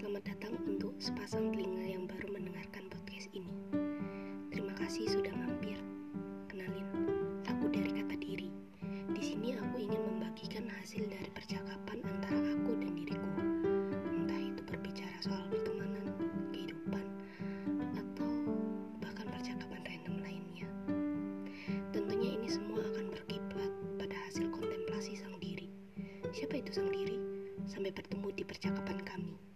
Selamat datang untuk sepasang telinga yang baru mendengarkan podcast ini. Terima kasih sudah mampir. Kenalin, aku dari kata diri. Di sini aku ingin membagikan hasil dari percakapan antara aku dan diriku. Entah itu berbicara soal pertemanan, kehidupan, atau bahkan percakapan random lainnya. Tentunya ini semua akan berkiblat pada hasil kontemplasi sang diri. Siapa itu sang diri? Sampai bertemu di percakapan kami.